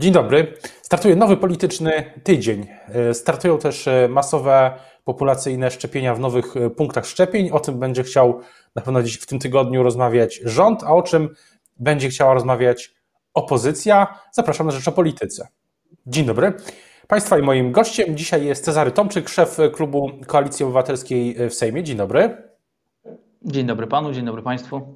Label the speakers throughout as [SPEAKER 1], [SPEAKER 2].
[SPEAKER 1] Dzień dobry. Startuje nowy polityczny tydzień. Startują też masowe populacyjne szczepienia w nowych punktach szczepień. O tym będzie chciał na pewno dziś w tym tygodniu rozmawiać rząd, a o czym będzie chciała rozmawiać opozycja. Zapraszam na Rzecz o Polityce. Dzień dobry. Państwa i moim gościem dzisiaj jest Cezary Tomczyk, szef klubu Koalicji Obywatelskiej w Sejmie. Dzień dobry.
[SPEAKER 2] Dzień dobry panu, dzień dobry państwu.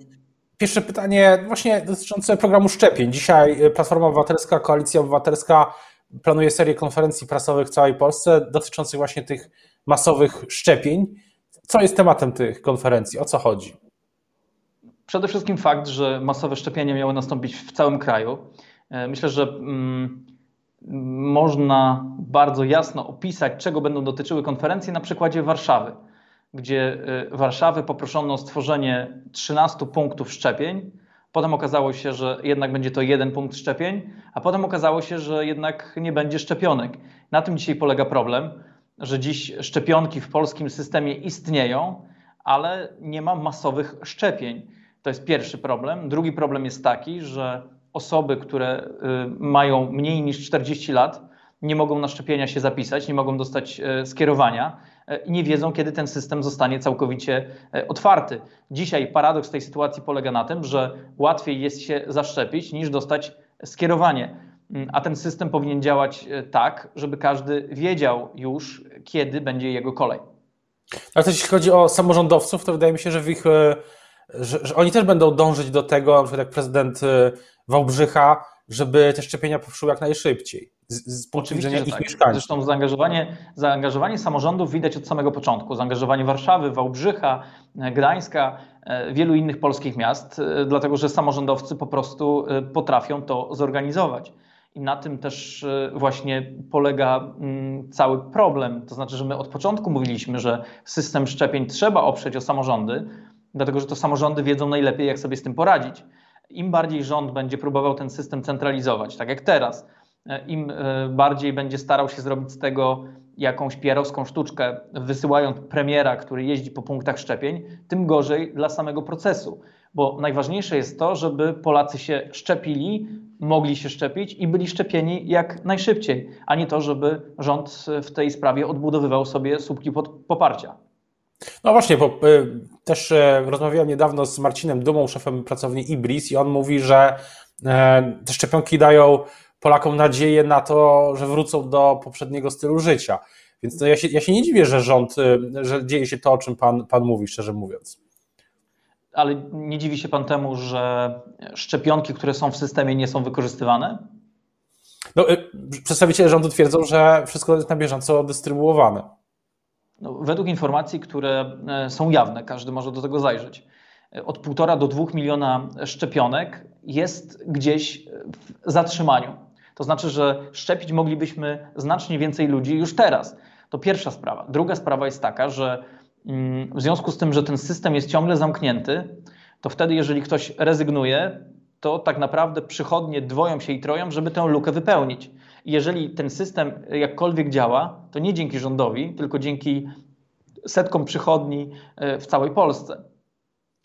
[SPEAKER 1] Pierwsze pytanie właśnie dotyczące programu szczepień. Dzisiaj Platforma Obywatelska, Koalicja Obywatelska planuje serię konferencji prasowych w całej Polsce dotyczących właśnie tych masowych szczepień. Co jest tematem tych konferencji? O co chodzi?
[SPEAKER 2] Przede wszystkim fakt, że masowe szczepienia miały nastąpić w całym kraju. E, myślę, że mm, można bardzo jasno opisać, czego będą dotyczyły konferencje na przykładzie Warszawy, gdzie e, Warszawy poproszono o stworzenie 13 punktów szczepień. Potem okazało się, że jednak będzie to jeden punkt szczepień, a potem okazało się, że jednak nie będzie szczepionek. Na tym dzisiaj polega problem, że dziś szczepionki w polskim systemie istnieją, ale nie ma masowych szczepień. To jest pierwszy problem. Drugi problem jest taki, że osoby, które y, mają mniej niż 40 lat, nie mogą na szczepienia się zapisać, nie mogą dostać y, skierowania y, i nie wiedzą, kiedy ten system zostanie całkowicie otwarty. Dzisiaj paradoks tej sytuacji polega na tym, że łatwiej jest się zaszczepić niż dostać skierowanie. Mm, a ten system powinien działać tak, żeby każdy wiedział już, kiedy będzie jego kolej.
[SPEAKER 1] Ale też jeśli chodzi o samorządowców, to wydaje mi się, że w ich że, że, oni też będą dążyć do tego, na przykład jak prezydent Wałbrzycha, żeby te szczepienia poszły jak najszybciej.
[SPEAKER 2] Z, z punktu widzenia ich tak. mieszkańców. Zresztą zaangażowanie, zaangażowanie samorządów widać od samego początku. Zaangażowanie Warszawy, Wałbrzycha, e, Gdańska, e, wielu innych polskich miast, e, dlatego że samorządowcy po prostu potrafią to zorganizować. I na tym też właśnie polega mm, cały problem. To znaczy, że my od początku mówiliśmy, że system szczepień trzeba oprzeć o samorządy, dlatego że to samorządy wiedzą najlepiej, jak sobie z tym poradzić. Im bardziej rząd będzie próbował ten system centralizować, tak jak teraz, im e, bardziej będzie starał się zrobić z tego jakąś pierowską sztuczkę, wysyłając premiera, który jeździ po punktach szczepień, tym gorzej dla samego procesu. Bo najważniejsze jest to, żeby Polacy się szczepili, mogli się szczepić i byli szczepieni jak najszybciej, a nie to, żeby rząd w tej sprawie odbudowywał sobie słupki poparcia.
[SPEAKER 1] No właśnie, bo y, też y, rozmawiałem niedawno z Marcinem Dumą, szefem pracowni Ibris i on mówi, że te szczepionki dają Polakom nadzieję na to, że wrócą do poprzedniego stylu życia. Więc no ja, się, ja się nie dziwię, że rząd, że dzieje się to, o czym pan, pan mówi, szczerze mówiąc.
[SPEAKER 2] Ale nie dziwi się pan temu, że szczepionki, które są w systemie, nie są wykorzystywane?
[SPEAKER 1] No, przedstawiciele rządu twierdzą, że wszystko jest na bieżąco dystrybuowane.
[SPEAKER 2] No, według informacji, które e, są jawne, każdy może do tego zajrzeć, od półtora do dwóch miliona szczepionek jest gdzieś w zatrzymaniu. To znaczy, że szczepić moglibyśmy znacznie więcej ludzi już teraz. To pierwsza sprawa. Druga sprawa jest taka, że mm, w związku z tym, że ten system jest ciągle zamknięty, to wtedy, jeżeli ktoś rezygnuje, to tak naprawdę przychodnie dwoją się i troją, żeby tę lukę wypełnić. I jeżeli ten system jakkolwiek działa, to nie dzięki rządowi, tylko dzięki setkom przychodni e, w całej Polsce.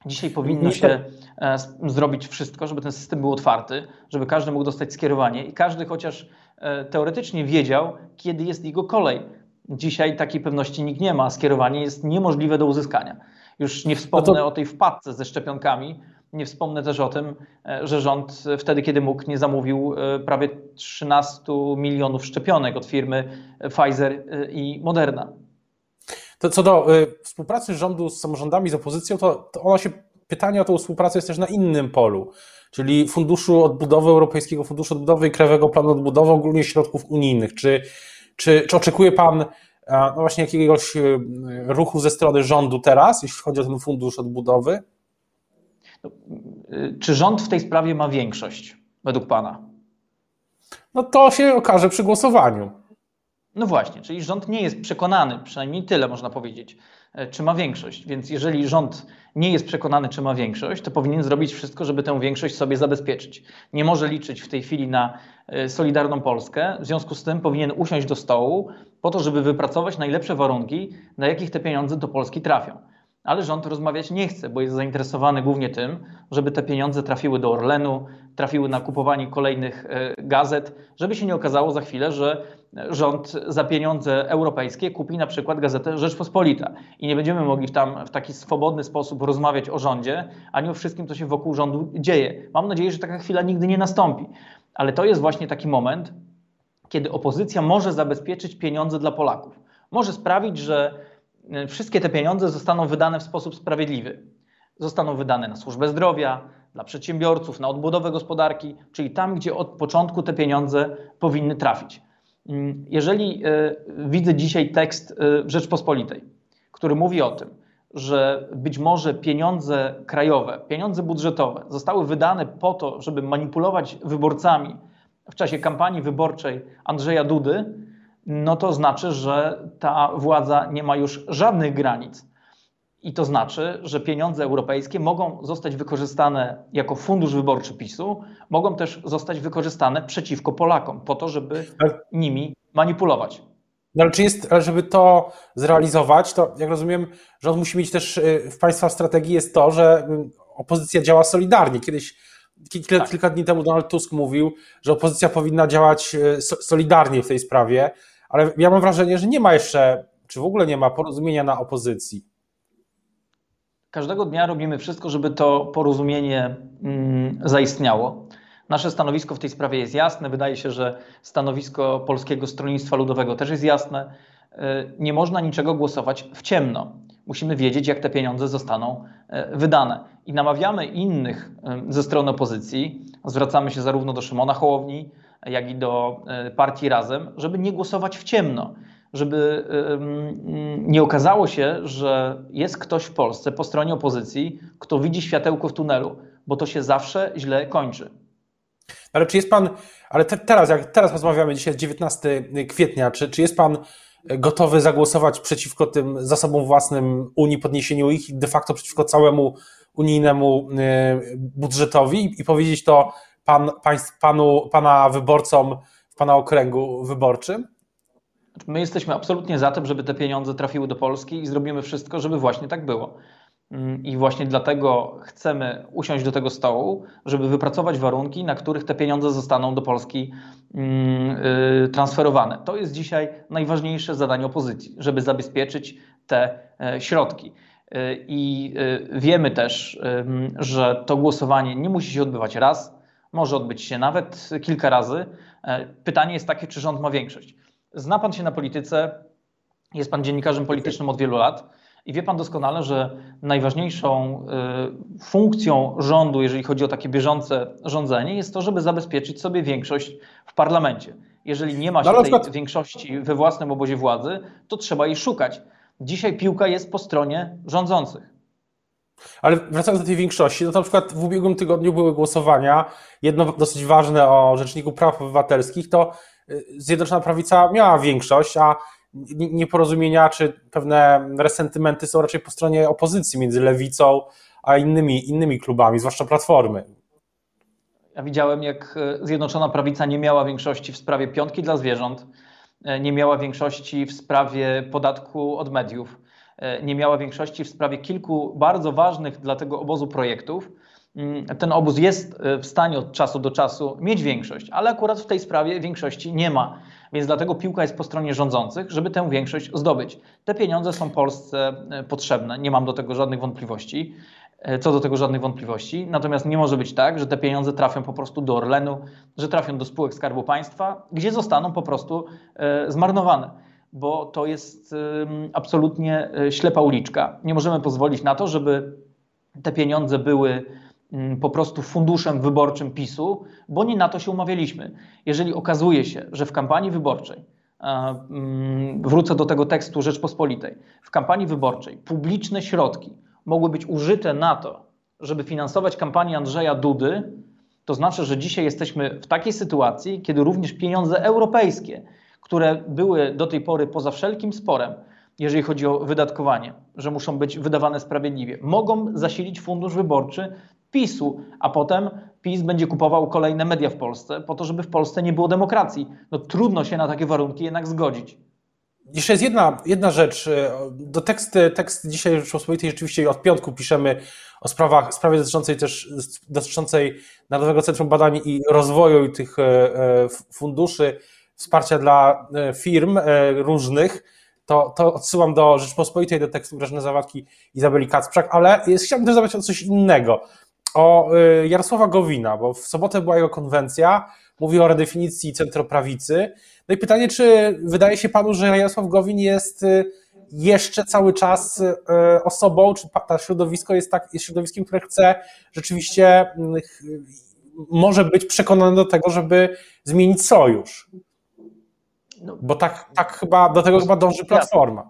[SPEAKER 2] Dzisiaj powinno się e, zrobić wszystko, żeby ten system był otwarty, żeby każdy mógł dostać skierowanie i każdy chociaż e, teoretycznie wiedział, kiedy jest jego kolej. Dzisiaj takiej pewności nikt nie ma, a skierowanie jest niemożliwe do uzyskania. Już nie wspomnę no to... o tej wpadce ze szczepionkami, nie wspomnę też o tym, e, że rząd wtedy, kiedy mógł, nie zamówił prawie 13 milionów szczepionek od firmy Pfizer i Moderna.
[SPEAKER 1] To co do współpracy rządu z samorządami, z opozycją, to, to ona się, pytanie o tę współpracę jest też na innym polu, czyli Funduszu Odbudowy, Europejskiego Funduszu Odbudowy i Krajowego Planu Odbudowy, ogólnie środków unijnych. Czy, czy, czy oczekuje Pan no właśnie jakiegoś ruchu ze strony rządu teraz, jeśli chodzi o ten Fundusz Odbudowy?
[SPEAKER 2] Y, czy rząd w tej sprawie ma większość, według Pana?
[SPEAKER 1] No to się okaże przy głosowaniu.
[SPEAKER 2] No właśnie, czyli rząd nie jest przekonany, przynajmniej tyle można powiedzieć, e, czy ma większość. Więc jeżeli rząd nie jest przekonany, czy ma większość, to powinien zrobić wszystko, żeby tę większość sobie zabezpieczyć. Nie może liczyć w tej chwili na e, Solidarną Polskę, w związku z tym powinien usiąść do stołu po to, żeby wypracować najlepsze warunki, na jakich te pieniądze do Polski trafią. Ale rząd rozmawiać nie chce, bo jest zainteresowany głównie tym, żeby te pieniądze trafiły do Orlenu, trafiły na kupowanie kolejnych e, gazet, żeby się nie okazało za chwilę, że rząd za pieniądze europejskie kupi na przykład gazetę Rzeczpospolita i nie będziemy mogli tam w taki swobodny sposób rozmawiać o rządzie, ani o wszystkim, co się wokół rządu dzieje. Mam nadzieję, że taka chwila nigdy nie nastąpi, ale to jest właśnie taki moment, kiedy opozycja może zabezpieczyć pieniądze dla Polaków. Może sprawić, że e, wszystkie te pieniądze zostaną wydane w sposób sprawiedliwy. Zostaną wydane na służbę zdrowia, dla przedsiębiorców, na odbudowę gospodarki, czyli tam, gdzie od początku te pieniądze powinny trafić. Mm, jeżeli e, widzę dzisiaj tekst e, Rzeczpospolitej, który mówi o tym, że być może pieniądze krajowe, pieniądze budżetowe zostały wydane po to, żeby manipulować wyborcami w czasie kampanii wyborczej Andrzeja Dudy, no to znaczy, że ta władza nie ma już żadnych granic. I to znaczy, że pieniądze europejskie mogą zostać wykorzystane jako fundusz wyborczy PiSu, mogą też zostać wykorzystane przeciwko Polakom, po to, żeby nimi manipulować.
[SPEAKER 1] No ale czy jest, ale żeby to zrealizować, to jak rozumiem, rząd musi mieć też y, w państwa strategii jest to, że y, opozycja działa solidarnie. Kiedyś kilka, tak. kilka dni temu Donald Tusk mówił, że opozycja powinna działać y, solidarnie w tej sprawie, ale ja mam wrażenie, że nie ma jeszcze, czy w ogóle nie ma porozumienia na opozycji.
[SPEAKER 2] Każdego dnia robimy wszystko, żeby to porozumienie mm, zaistniało. Nasze stanowisko w tej sprawie jest jasne. Wydaje się, że stanowisko Polskiego Stronnictwa Ludowego też jest jasne. Y, nie można niczego głosować w ciemno. Musimy wiedzieć, jak te pieniądze zostaną y, wydane. I namawiamy innych y, ze strony opozycji, zwracamy się zarówno do Szymona Hołowni, jak i do partii Razem, żeby nie głosować w ciemno żeby nie okazało się, że jest ktoś w Polsce po stronie opozycji, kto widzi światełko w tunelu, bo to się zawsze źle kończy.
[SPEAKER 1] Ale czy jest pan, ale te, teraz, jak teraz rozmawiamy, dzisiaj jest 19 kwietnia, czy, czy jest pan gotowy zagłosować przeciwko tym zasobom własnym Unii, podniesieniu ich i de facto przeciwko całemu unijnemu y, budżetowi i powiedzieć to pan, państw, panu, pana wyborcom w pana okręgu wyborczym?
[SPEAKER 2] My jesteśmy absolutnie za tym, żeby te pieniądze trafiły do Polski i zrobimy wszystko, żeby właśnie tak było. Mm, I właśnie dlatego chcemy usiąść do tego stołu, żeby wypracować warunki, na których te pieniądze zostaną do Polski mm, y, transferowane. To jest dzisiaj najważniejsze zadanie opozycji, żeby zabezpieczyć te e, środki. Y, I y, wiemy też, że to głosowanie nie musi się odbywać raz, może odbyć się nawet kilka razy. E, pytanie jest takie, czy rząd ma większość. Zna pan się na polityce, jest pan dziennikarzem politycznym od wielu lat i wie pan doskonale, że najważniejszą y, funkcją rządu, jeżeli chodzi o takie bieżące rządzenie, jest to, żeby zabezpieczyć sobie większość w parlamencie. Jeżeli nie ma się no, tej przykład... większości we własnym obozie władzy, to trzeba jej szukać. Dzisiaj piłka jest po stronie rządzących.
[SPEAKER 1] Ale wracając do tej większości, no to na przykład w ubiegłym tygodniu były głosowania, jedno dosyć ważne o Rzeczniku Praw Obywatelskich, to Zjednoczona Prawica miała większość, a nieporozumienia czy pewne resentymenty są raczej po stronie opozycji między lewicą a innymi, innymi klubami, zwłaszcza Platformy.
[SPEAKER 2] Ja widziałem, jak Zjednoczona Prawica nie miała większości w sprawie piątki dla zwierząt, nie miała większości w sprawie podatku od mediów, nie miała większości w sprawie kilku bardzo ważnych dla tego obozu projektów Mm, ten obóz jest e, w stanie od czasu do czasu mieć większość, ale akurat w tej sprawie większości nie ma. Więc dlatego piłka jest po stronie rządzących, żeby tę większość zdobyć. Te pieniądze są Polsce e, potrzebne, nie mam do tego żadnych wątpliwości. E, co do tego żadnych wątpliwości. Natomiast nie może być tak, że te pieniądze trafią po prostu do Orlenu, że trafią do spółek Skarbu Państwa, gdzie zostaną po prostu zmarnowane. Bo to jest absolutnie ślepa uliczka. Nie możemy pozwolić na to, żeby te pieniądze były po prostu funduszem wyborczym PiSu, bo nie na to się umawialiśmy. Jeżeli okazuje się, że w kampanii wyborczej, wrócę do tego tekstu Rzeczpospolitej, w kampanii wyborczej publiczne środki mogły być użyte na to, żeby finansować kampanię Andrzeja Dudy, to znaczy, że dzisiaj jesteśmy w takiej sytuacji, kiedy również pieniądze europejskie, które były do tej pory poza wszelkim sporem, jeżeli chodzi o wydatkowanie, że muszą być wydawane sprawiedliwie, mogą zasilić fundusz wyborczy PiSu, a potem PiS będzie kupował kolejne media w Polsce po to, żeby w Polsce nie było demokracji. No trudno się na takie warunki jednak zgodzić.
[SPEAKER 1] jeszcze jest jedna, jedna rzecz. Do tekst, tekst dzisiaj Rzeczpospolitej rzeczywiście od piątku piszemy o sprawach, sprawie dotyczącej też dotyczącej Narodowego Centrum Badań i Rozwoju i tych funduszy wsparcia dla firm różnych to, to odsyłam do Rzeczpospolitej, do tekstu Grażyny Zawadki Izabeli Kacprzak, ale jest, chciałbym też zapytać o coś innego, o y, Jarosława Gowina, bo w sobotę była jego konwencja, mówi o redefinicji centroprawicy. No i pytanie, czy wydaje się panu, że Jarosław Gowin jest jeszcze cały czas osobą, czy to środowisko jest, tak, jest środowiskiem, które chce rzeczywiście, może być przekonane do tego, żeby zmienić sojusz? No, Bo tak, tak chyba do tego chyba dąży Platforma.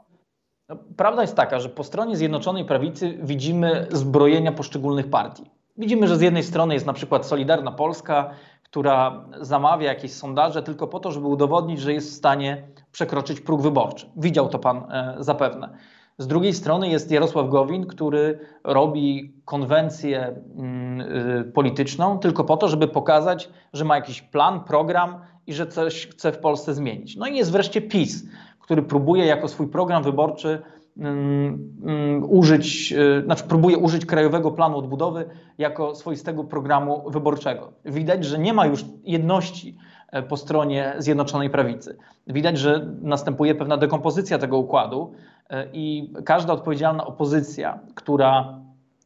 [SPEAKER 2] No, prawda jest taka, że po stronie Zjednoczonej Prawicy widzimy zbrojenia poszczególnych partii. Widzimy, że z jednej strony jest na przykład Solidarna Polska, która zamawia jakieś sondaże tylko po to, żeby udowodnić, że jest w stanie przekroczyć próg wyborczy. Widział to pan e, zapewne. Z drugiej strony jest Jarosław Gowin, który robi konwencję mm, y, polityczną tylko po to, żeby pokazać, że ma jakiś plan, program i że coś chce w Polsce zmienić. No i jest wreszcie PiS, który próbuje jako swój program wyborczy um, um, użyć, y, znaczy próbuje użyć Krajowego Planu Odbudowy jako swoistego programu wyborczego. Widać, że nie ma już jedności e, po stronie Zjednoczonej Prawicy. Widać, że następuje pewna dekompozycja tego układu e, i każda odpowiedzialna opozycja, która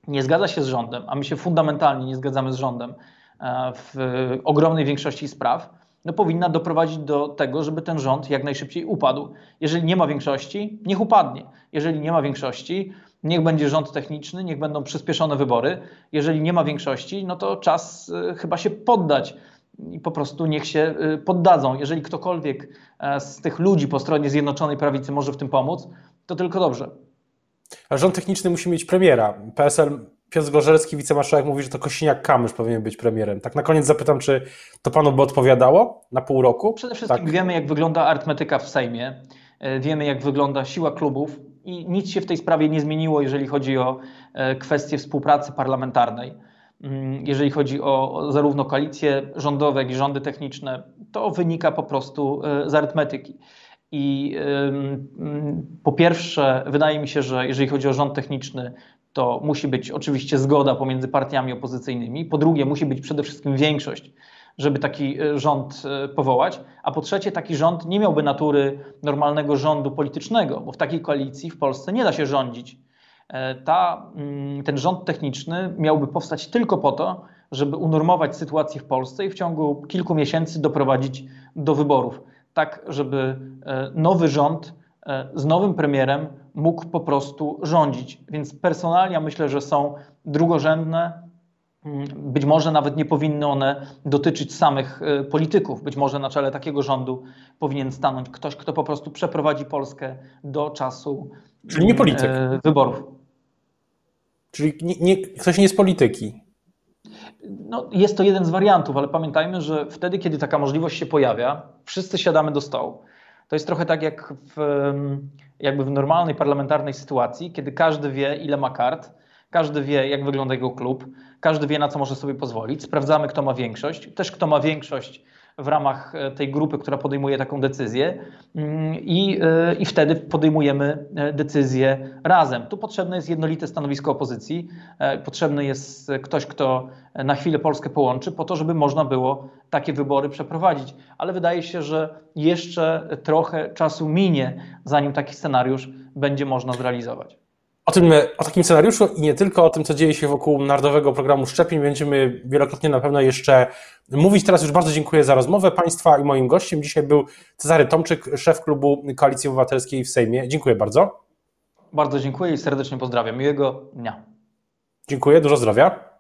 [SPEAKER 2] nie zgadza się z rządem, a my się fundamentalnie nie zgadzamy z rządem e, w ogromnej większości spraw, no, powinna doprowadzić do tego, żeby ten rząd jak najszybciej upadł. Jeżeli nie ma większości, niech upadnie. Jeżeli nie ma większości, niech będzie rząd techniczny, niech będą przyspieszone wybory. Jeżeli nie ma większości, no to czas y, chyba się poddać i po prostu niech się y, poddadzą. Jeżeli ktokolwiek e, z tych ludzi po stronie Zjednoczonej Prawicy może w tym pomóc, to tylko dobrze.
[SPEAKER 1] A rząd techniczny musi mieć premiera. PSL Piotr Zgorzelski, wicemarszałek, mówi, że to Kosiniak-Kamysz powinien być premierem. Tak na koniec zapytam, czy to panu by odpowiadało na pół roku?
[SPEAKER 2] Przede wszystkim tak. wiemy, jak wygląda arytmetyka w Sejmie, e, wiemy, jak wygląda siła klubów i nic się w tej sprawie nie zmieniło, jeżeli chodzi o e, kwestie współpracy parlamentarnej. Mm, jeżeli chodzi o zarówno koalicje rządowe, jak i rządy techniczne, to wynika po prostu e, z arytmetyki. I po pierwsze, wydaje mi się, że jeżeli chodzi o rząd techniczny, to musi być oczywiście zgoda pomiędzy partiami opozycyjnymi. Po drugie, musi być przede wszystkim większość, żeby taki e, rząd e, powołać. A po trzecie, taki rząd nie miałby natury normalnego rządu politycznego, bo w takiej koalicji w Polsce nie da się rządzić. E, ta, mm, ten rząd techniczny miałby powstać tylko po to, żeby unormować sytuację w Polsce i w ciągu kilku miesięcy doprowadzić do wyborów. Tak, żeby nowy rząd z nowym premierem mógł po prostu rządzić. Więc personalia myślę, że są drugorzędne. Mm, być może nawet nie powinny one dotyczyć samych e, polityków. Być może na czele takiego rządu powinien stanąć ktoś, kto po prostu przeprowadzi Polskę do czasu
[SPEAKER 1] Czyli nie polityk.
[SPEAKER 2] E, wyborów.
[SPEAKER 1] Czyli nie, nie, ktoś nie z polityki.
[SPEAKER 2] No, jest to jeden z wariantów, ale pamiętajmy, że wtedy, kiedy taka możliwość się pojawia, wszyscy siadamy do stołu. To jest trochę tak jak w, jakby w normalnej parlamentarnej sytuacji, kiedy każdy wie, ile ma kart, każdy wie, jak wygląda jego klub, każdy wie, na co może sobie pozwolić. Sprawdzamy, kto ma większość. Też kto ma większość w ramach e, tej grupy, która podejmuje taką decyzję mm, i, e, i wtedy podejmujemy e, decyzję razem. Tu potrzebne jest jednolite stanowisko opozycji, potrzebny jest ktoś, kto na chwilę Polskę połączy, po to, żeby można było takie wybory przeprowadzić. Ale wydaje się, że jeszcze trochę czasu minie, zanim taki scenariusz będzie można zrealizować.
[SPEAKER 1] O, tym, o takim scenariuszu i nie tylko o tym, co dzieje się wokół Narodowego Programu Szczepień, będziemy wielokrotnie na pewno jeszcze mówić. Teraz już bardzo dziękuję za rozmowę Państwa i moim gościem dzisiaj był Cezary Tomczyk, szef klubu Koalicji Obywatelskiej w Sejmie. Dziękuję bardzo.
[SPEAKER 2] Bardzo dziękuję i serdecznie pozdrawiam. Miłego dnia.
[SPEAKER 1] Dziękuję, dużo zdrowia.